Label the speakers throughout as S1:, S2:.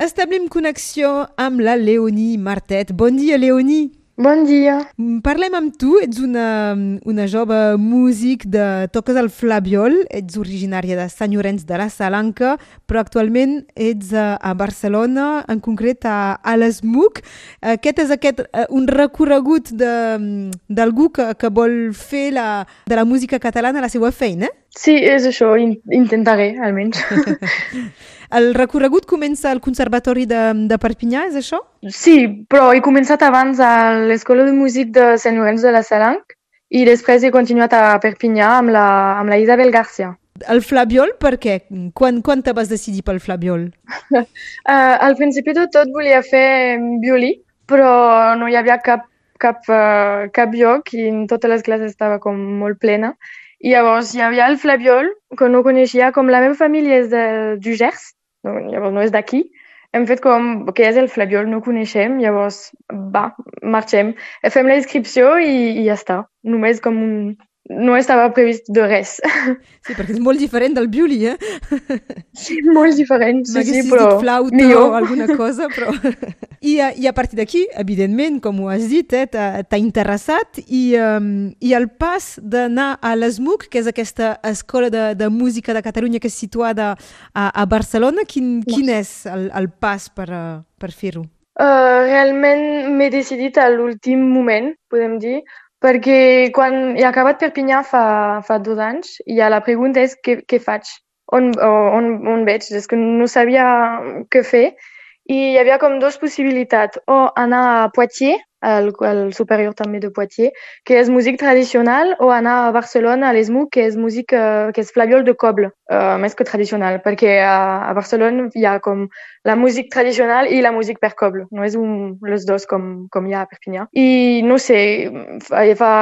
S1: Establim connexió amb la Leonie Martet. Bon dia, Leonie.
S2: Bon dia.
S1: Parlem amb tu, ets una, una jove músic de toques el flabiol, ets originària de Sant Llorenç de la Salanca, però actualment ets a, a Barcelona, en concret a, a l'ESMUC. Aquest és aquest, eh, un recorregut d'algú que, que vol fer la, de la música catalana la seva feina?
S2: Sí, és això, intentaré, almenys.
S1: El recorregut comença al Conservatori de, de Perpinyà, és això?
S2: Sí, però he començat abans a l'Escola de Músic de Sant Llorenç de la Salanc i després he continuat a Perpinyà amb la, amb la Isabel Garcia.
S1: El flabiol, per què? Quan, quan te vas decidir pel flabiol?
S2: uh, al principi de tot volia fer violí, però no hi havia cap, cap, uh, cap lloc i en totes les classes estava com molt plena. I llavors hi havia el flabiol, que no coneixia, com la meva família és de, du Gers, no, llavors no és d'aquí. Hem fet com que és el Flabiol, no coneixem, llavors va, marxem, fem la inscripció i, i ja està. Només com un, no estava previst de res.
S1: Sí, perquè és molt diferent del violí, eh?
S2: Sí, molt diferent, sí, sí,
S1: però dit flauta millor. o alguna cosa, però... I, I a partir d'aquí, evidentment, com ho has dit, eh, t'ha interessat i, um, i el pas d'anar a l'ESMUC, que és aquesta escola de, de música de Catalunya que és situada a, a Barcelona, quin, quin és el, el pas per, uh, per fer-ho?
S2: Uh, realment m'he decidit a l'últim moment, podem dir, perquè quan he acabat Perpinyà fa, fa dos anys, ja la pregunta és què, què faig, on, on, on veig, és que no sabia què fer i hi havia com dues possibilitats, o anar a Poitiers, al, al superior també de Poitiers, que és músic tradicional, o anar a Barcelona, a l'ESMU, que és músic, uh, que és flaviol de coble, uh, més que tradicional, perquè a, a Barcelona hi ha com la música tradicional i la música per coble, no és un, les dos com, com hi ha a Perpinyà. I no sé, fa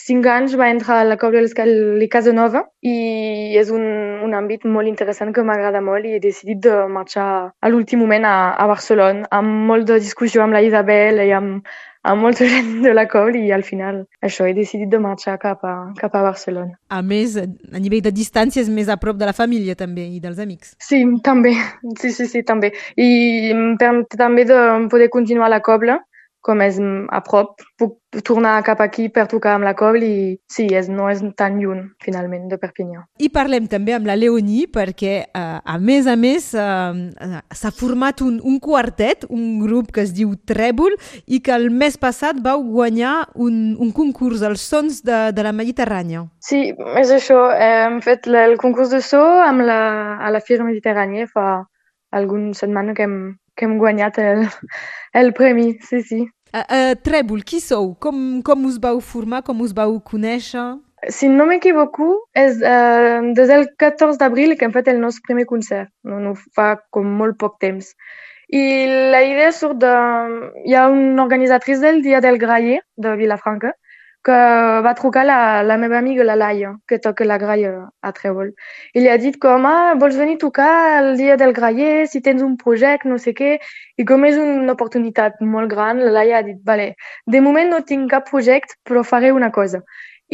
S2: cinc anys va entrar a la de Casanova i és un, un àmbit molt interessant que m'agrada molt i he decidit de marxar a l'últim moment a, a Barcelona amb molt de discussió amb la Isabel i amb, amb molta gent de la col i al final això he decidit de marxar cap a, cap a Barcelona.
S1: A més, a nivell de distància és més a prop de la família també i dels amics.
S2: Sí, també. Sí, sí, sí, també. I em permet també de poder continuar la cobla com és a prop, puc tornar cap aquí per tocar amb la cobla i sí, és, no és tan lluny, finalment, de Perpinyà.
S1: I parlem també amb la Leonie perquè, eh, a més a més, eh, s'ha format un, un quartet, un grup que es diu Trèbol i que el mes passat vau guanyar un, un concurs, els sons de, de la Mediterrània.
S2: Sí, és això. Hem fet el concurs de so amb la, a la Fira Mediterrània fa algunes setmanes que hem, que hem guanyat el, el premi, sí, sí.
S1: Uh, uh, Trèbol, qui sou? Com, com us vau formar? Com us vau conèixer?
S2: Si no m'equivoco, és uh, des del 14 d'abril que hem fet el nostre primer concert. No, no fa com molt poc temps. I la idea surt de... Hi ha una organitzatrice del Dia del Graller de Vilafranca que va trucar la, la meva amiga, la Laia, que toca la graia a Trèvol. I li ha dit com, ah, vols venir a tocar el dia del graller, si tens un projecte, no sé què. I com és una oportunitat molt gran, la Laia ha dit, vale, de moment no tinc cap projecte, però faré una cosa.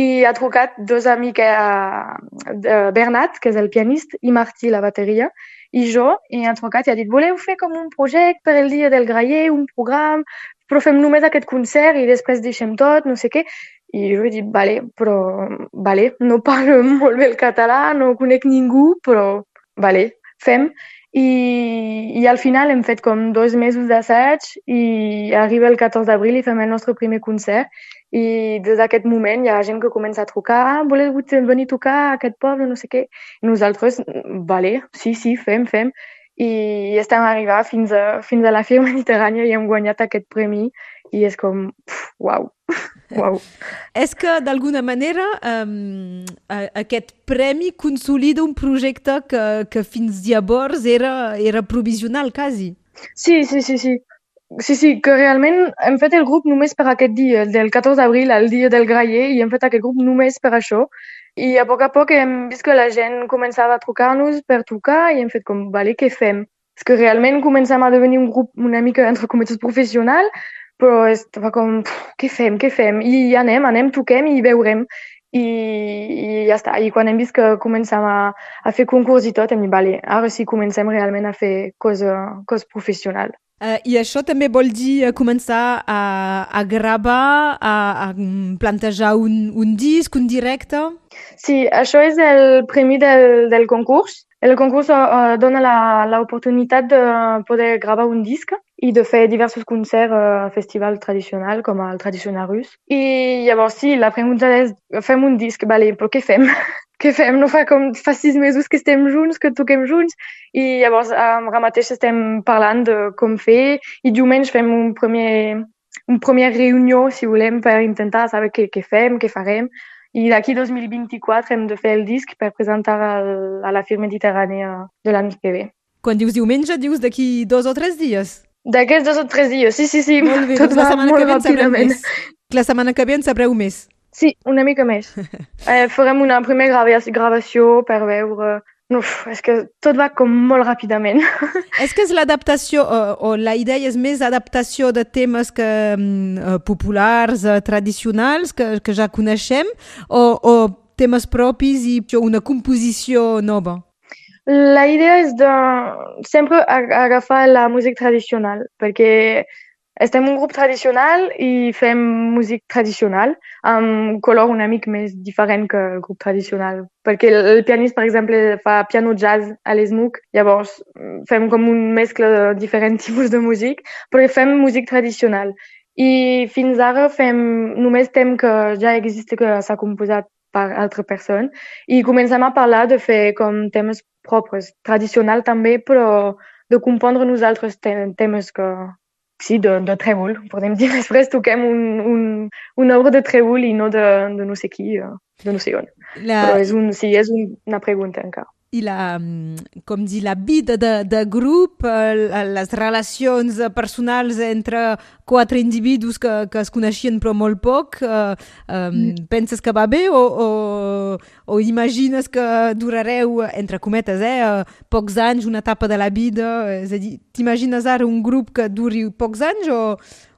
S2: I ha trucat dos amics, eh, Bernat, que és el pianista, i Martí, la bateria, i jo, i ha trucat i ha dit, voleu fer com un projecte per el dia del graller, un programa, però fem només aquest concert i després deixem tot, no sé què. I jo he dit, vale, però, vale, no parlo molt bé el català, no conec ningú, però, vale, fem. I, i al final hem fet com dos mesos d'assaig i arriba el 14 d'abril i fem el nostre primer concert i des d'aquest moment hi ha gent que comença a trucar ah, voleu venir a tocar a aquest poble, no sé què. I nosaltres, vale, sí, sí, fem, fem. I estem arribant fins a, fins a la Fira Mediterrània i hem guanyat aquest premi i és com, uf, uau, uau.
S1: és que d'alguna manera um, aquest premi consolida un projecte que, que fins llavors era, era provisional quasi.
S2: Sí, sí, sí, sí. Sí, sí, que realment hem fet el grup només per aquest dia, del 14 d'abril al dia del graller, i hem fet aquest grup només per això. I a poc a poc hem vist que la gent començava a trucar-nos per trucar i hem fet com, vale, què fem? És que realment comencem a devenir un grup una mica, entre cometes, professional, però estava com, què fem, què fem? I anem, anem, toquem i veurem. i, i ja està. I quan hem vist que començàvem a, a fer concurs i tot, hem dit, vale, ara sí comencem realment a fer cosa, cosa professional.
S1: Uh, I això també vol dir uh, començar a, a gravar, a, a plantejar un, un disc, un directe?
S2: Sí, això és el premi del, del concurs. El concurs uh, dona l'oportunitat de poder gravar un disc i de fer diversos concerts a festival tradicional, com el tradicional rus. I llavors, sí, la pregunta és, fem un disc, vale, però què fem? què fem? No fa com fa sis mesos que estem junts, que toquem junts, i llavors ara mateix estem parlant de com fer, i diumenge fem un primer, un primer reunió, si volem, per intentar saber què, què fem, què farem, i d'aquí 2024 hem de fer el disc per presentar al, a la Fira Mediterrània de l'any que ve.
S1: Quan dius diumenge, dius d'aquí dos o tres dies?
S2: D'aquests dos o tres dies, sí, sí, sí, molt bé, tot doncs va molt ràpidament.
S1: La setmana que ve en sabreu més.
S2: Sí, una mica més. eh, farem una primera gravació per veure... Uf, és que tot va com molt ràpidament.
S1: és que és l'adaptació, o, o la idea és més adaptació de temes que, um, populars, uh, tradicionals, que, que ja coneixem, o, o temes propis i una composició nova?
S2: La idea és de sempre agafar la música tradicional, perquè estem un grup tradicional i fem música tradicional amb color una mica més diferent que el grup tradicional. Perquè el, pianista, per exemple, fa piano jazz a l'ESMUC, llavors fem com un mescle de diferents tipus de música, però fem música tradicional. I fins ara fem només tem que ja existe, que s'ha composat per altra persona, i comencem a parlar de fer com temes propres, tradicional també, però de compondre nosaltres temes que, sí, de, de trèvol, podem dir. Després toquem un, un, una obra de trèvol i no de, de no sé qui, eh, de no sé on. La... Però és, un, sí, és un, una pregunta encara
S1: i la, com dir, la vida de, de grup, les relacions personals entre quatre individus que, que es coneixien però molt poc, eh, eh, mm. penses que va bé o, o, o imagines que durareu, entre cometes, eh, pocs anys, una etapa de la vida? És a dir, t'imagines ara un grup que duri pocs anys o,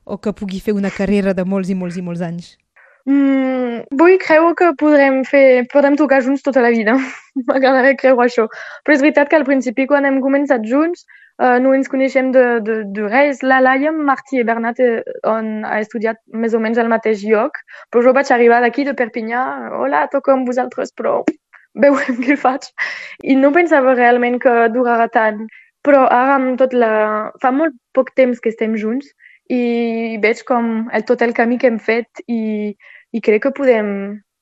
S1: o que pugui fer una carrera de molts i molts i molts anys?
S2: Mm, vull creure que podrem fer, podem tocar junts tota la vida. M'agradaria creure això. Però és veritat que al principi, quan hem començat junts, uh, no ens coneixem de, de, de res. La Laia, Martí i Bernat eh, on ha estudiat més o menys al mateix lloc, però jo vaig arribar d'aquí, de Perpinyà, hola, toco amb vosaltres, però veurem què faig. I no pensava realment que durarà tant. Però ara, amb tot la... fa molt poc temps que estem junts i veig com el, tot el camí que hem fet i, i crec que podem,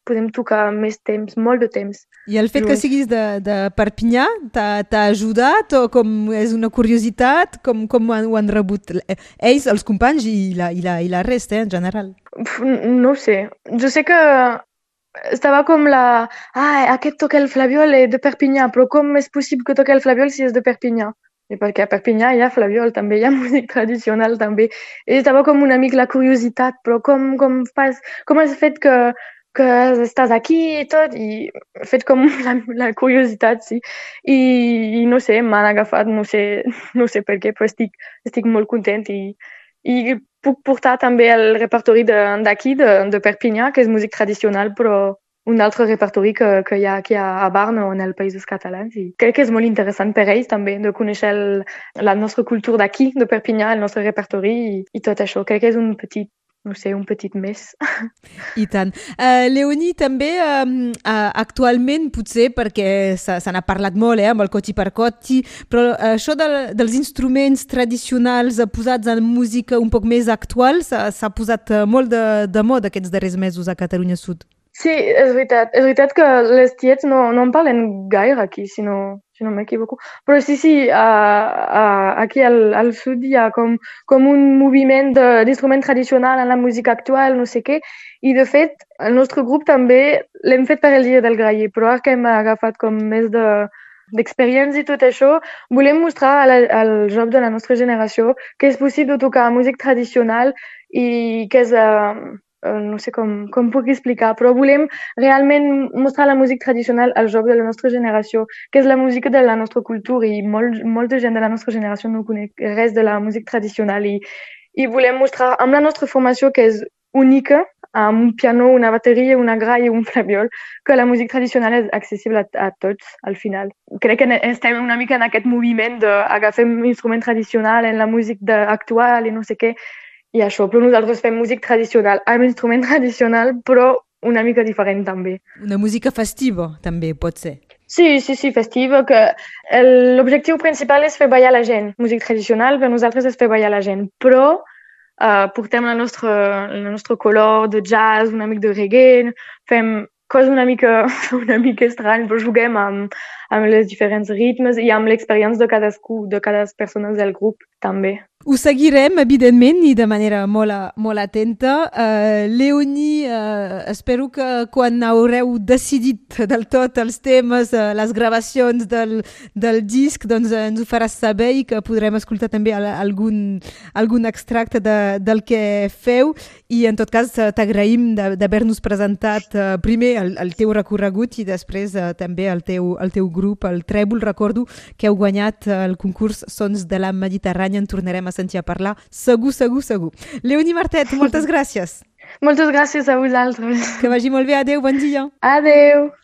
S2: podem tocar més temps, molt de temps.
S1: I el fet junts. que siguis de, de Perpinyà t'ha ajudat o com és una curiositat? Com, com ho han, rebut ells, els companys i la, i la, i la resta eh, en general?
S2: No sé. Jo sé que estava com la... Ah, aquest toca el flabiol de Perpinyà, però com és possible que toqui el flabiol si és de Perpinyà? I perquè a Perpinyà hi ha flabiol, també hi ha música tradicional, també. I estava com una mica la curiositat, però com, com, fas, com has fet que, que estàs aquí i tot, i he fet com la, la curiositat, sí. I, i no sé, m'han agafat, no sé, no sé per què, però estic, estic molt content i, i puc portar també el repertori d'aquí, de, de, de Perpinyà, que és música tradicional, però un altre repertori que, que hi ha aquí a, Barna o en el Països Catalans i crec que és molt interessant per ells també de conèixer el, la nostra cultura d'aquí, de Perpinyà, el nostre repertori i, i tot això. Crec que és un petit no sé, un petit més.
S1: I tant. Uh, Leonie, també uh, uh, actualment, potser perquè se, n'ha parlat molt eh, amb el coti per coti, però uh, això de, dels instruments tradicionals posats en música un poc més actual s'ha posat uh, molt de, de moda aquests darrers mesos a Catalunya Sud.
S2: Sí, és veritat. És veritat que les tiets no, no en parlen gaire aquí, si no, si no m'equivoco. Però sí, sí, a, a, aquí al, al sud hi ha com, com un moviment d'instrument tradicional en la música actual, no sé què, i de fet el nostre grup també l'hem fet per el dia del graller, però ara que hem agafat com més de d'experiència i tot això, volem mostrar al, al joc de la nostra generació que és possible tocar música tradicional i que és, uh, no sé com, com puc explicar, però volem realment mostrar la música tradicional al joc de la nostra generació, que és la música de la nostra cultura i molt, molta gent de la nostra generació no coneix res de la música tradicional i, i volem mostrar amb la nostra formació que és única amb un piano, una bateria, una gra i un flabiol, que la música tradicional és accessible a, a tots, al final. Crec que estem una mica en aquest moviment d'agafar un instrument tradicional en la música actual i no sé què, i això, però nosaltres fem música tradicional amb instrument tradicional, però una mica diferent també.
S1: Una música festiva, també, pot ser.
S2: Sí, sí, sí, festiva, que l'objectiu principal és fer ballar la gent. Música tradicional per nosaltres és fer ballar la gent, però uh, portem la nostra, el nostre color de jazz, una mica de reggae, fem coses una mica, una mica estrany, però juguem amb, amb els diferents ritmes i amb l'experiència de cadascú, de cada persona del grup també.
S1: Ho seguirem, evidentment, i de manera molt, molt atenta. Uh, Leonie, uh, espero que quan haureu decidit del tot els temes, uh, les gravacions del, del disc, doncs ens ho faràs saber i que podrem escoltar també algun, algun extracte de, del que feu. I, en tot cas, t'agraïm d'haver-nos presentat uh, primer el, el teu recorregut i després uh, també el teu, el teu grup, el Trèvol. Recordo que heu guanyat el concurs Sons de la Mediterrània. En tornarem a a sentir a parlar, segur, segur, segur. Leonie Martet, moltes gràcies.
S2: Moltes gràcies a vosaltres.
S1: Que vagi molt bé. Adéu, bon dia.
S2: Adéu.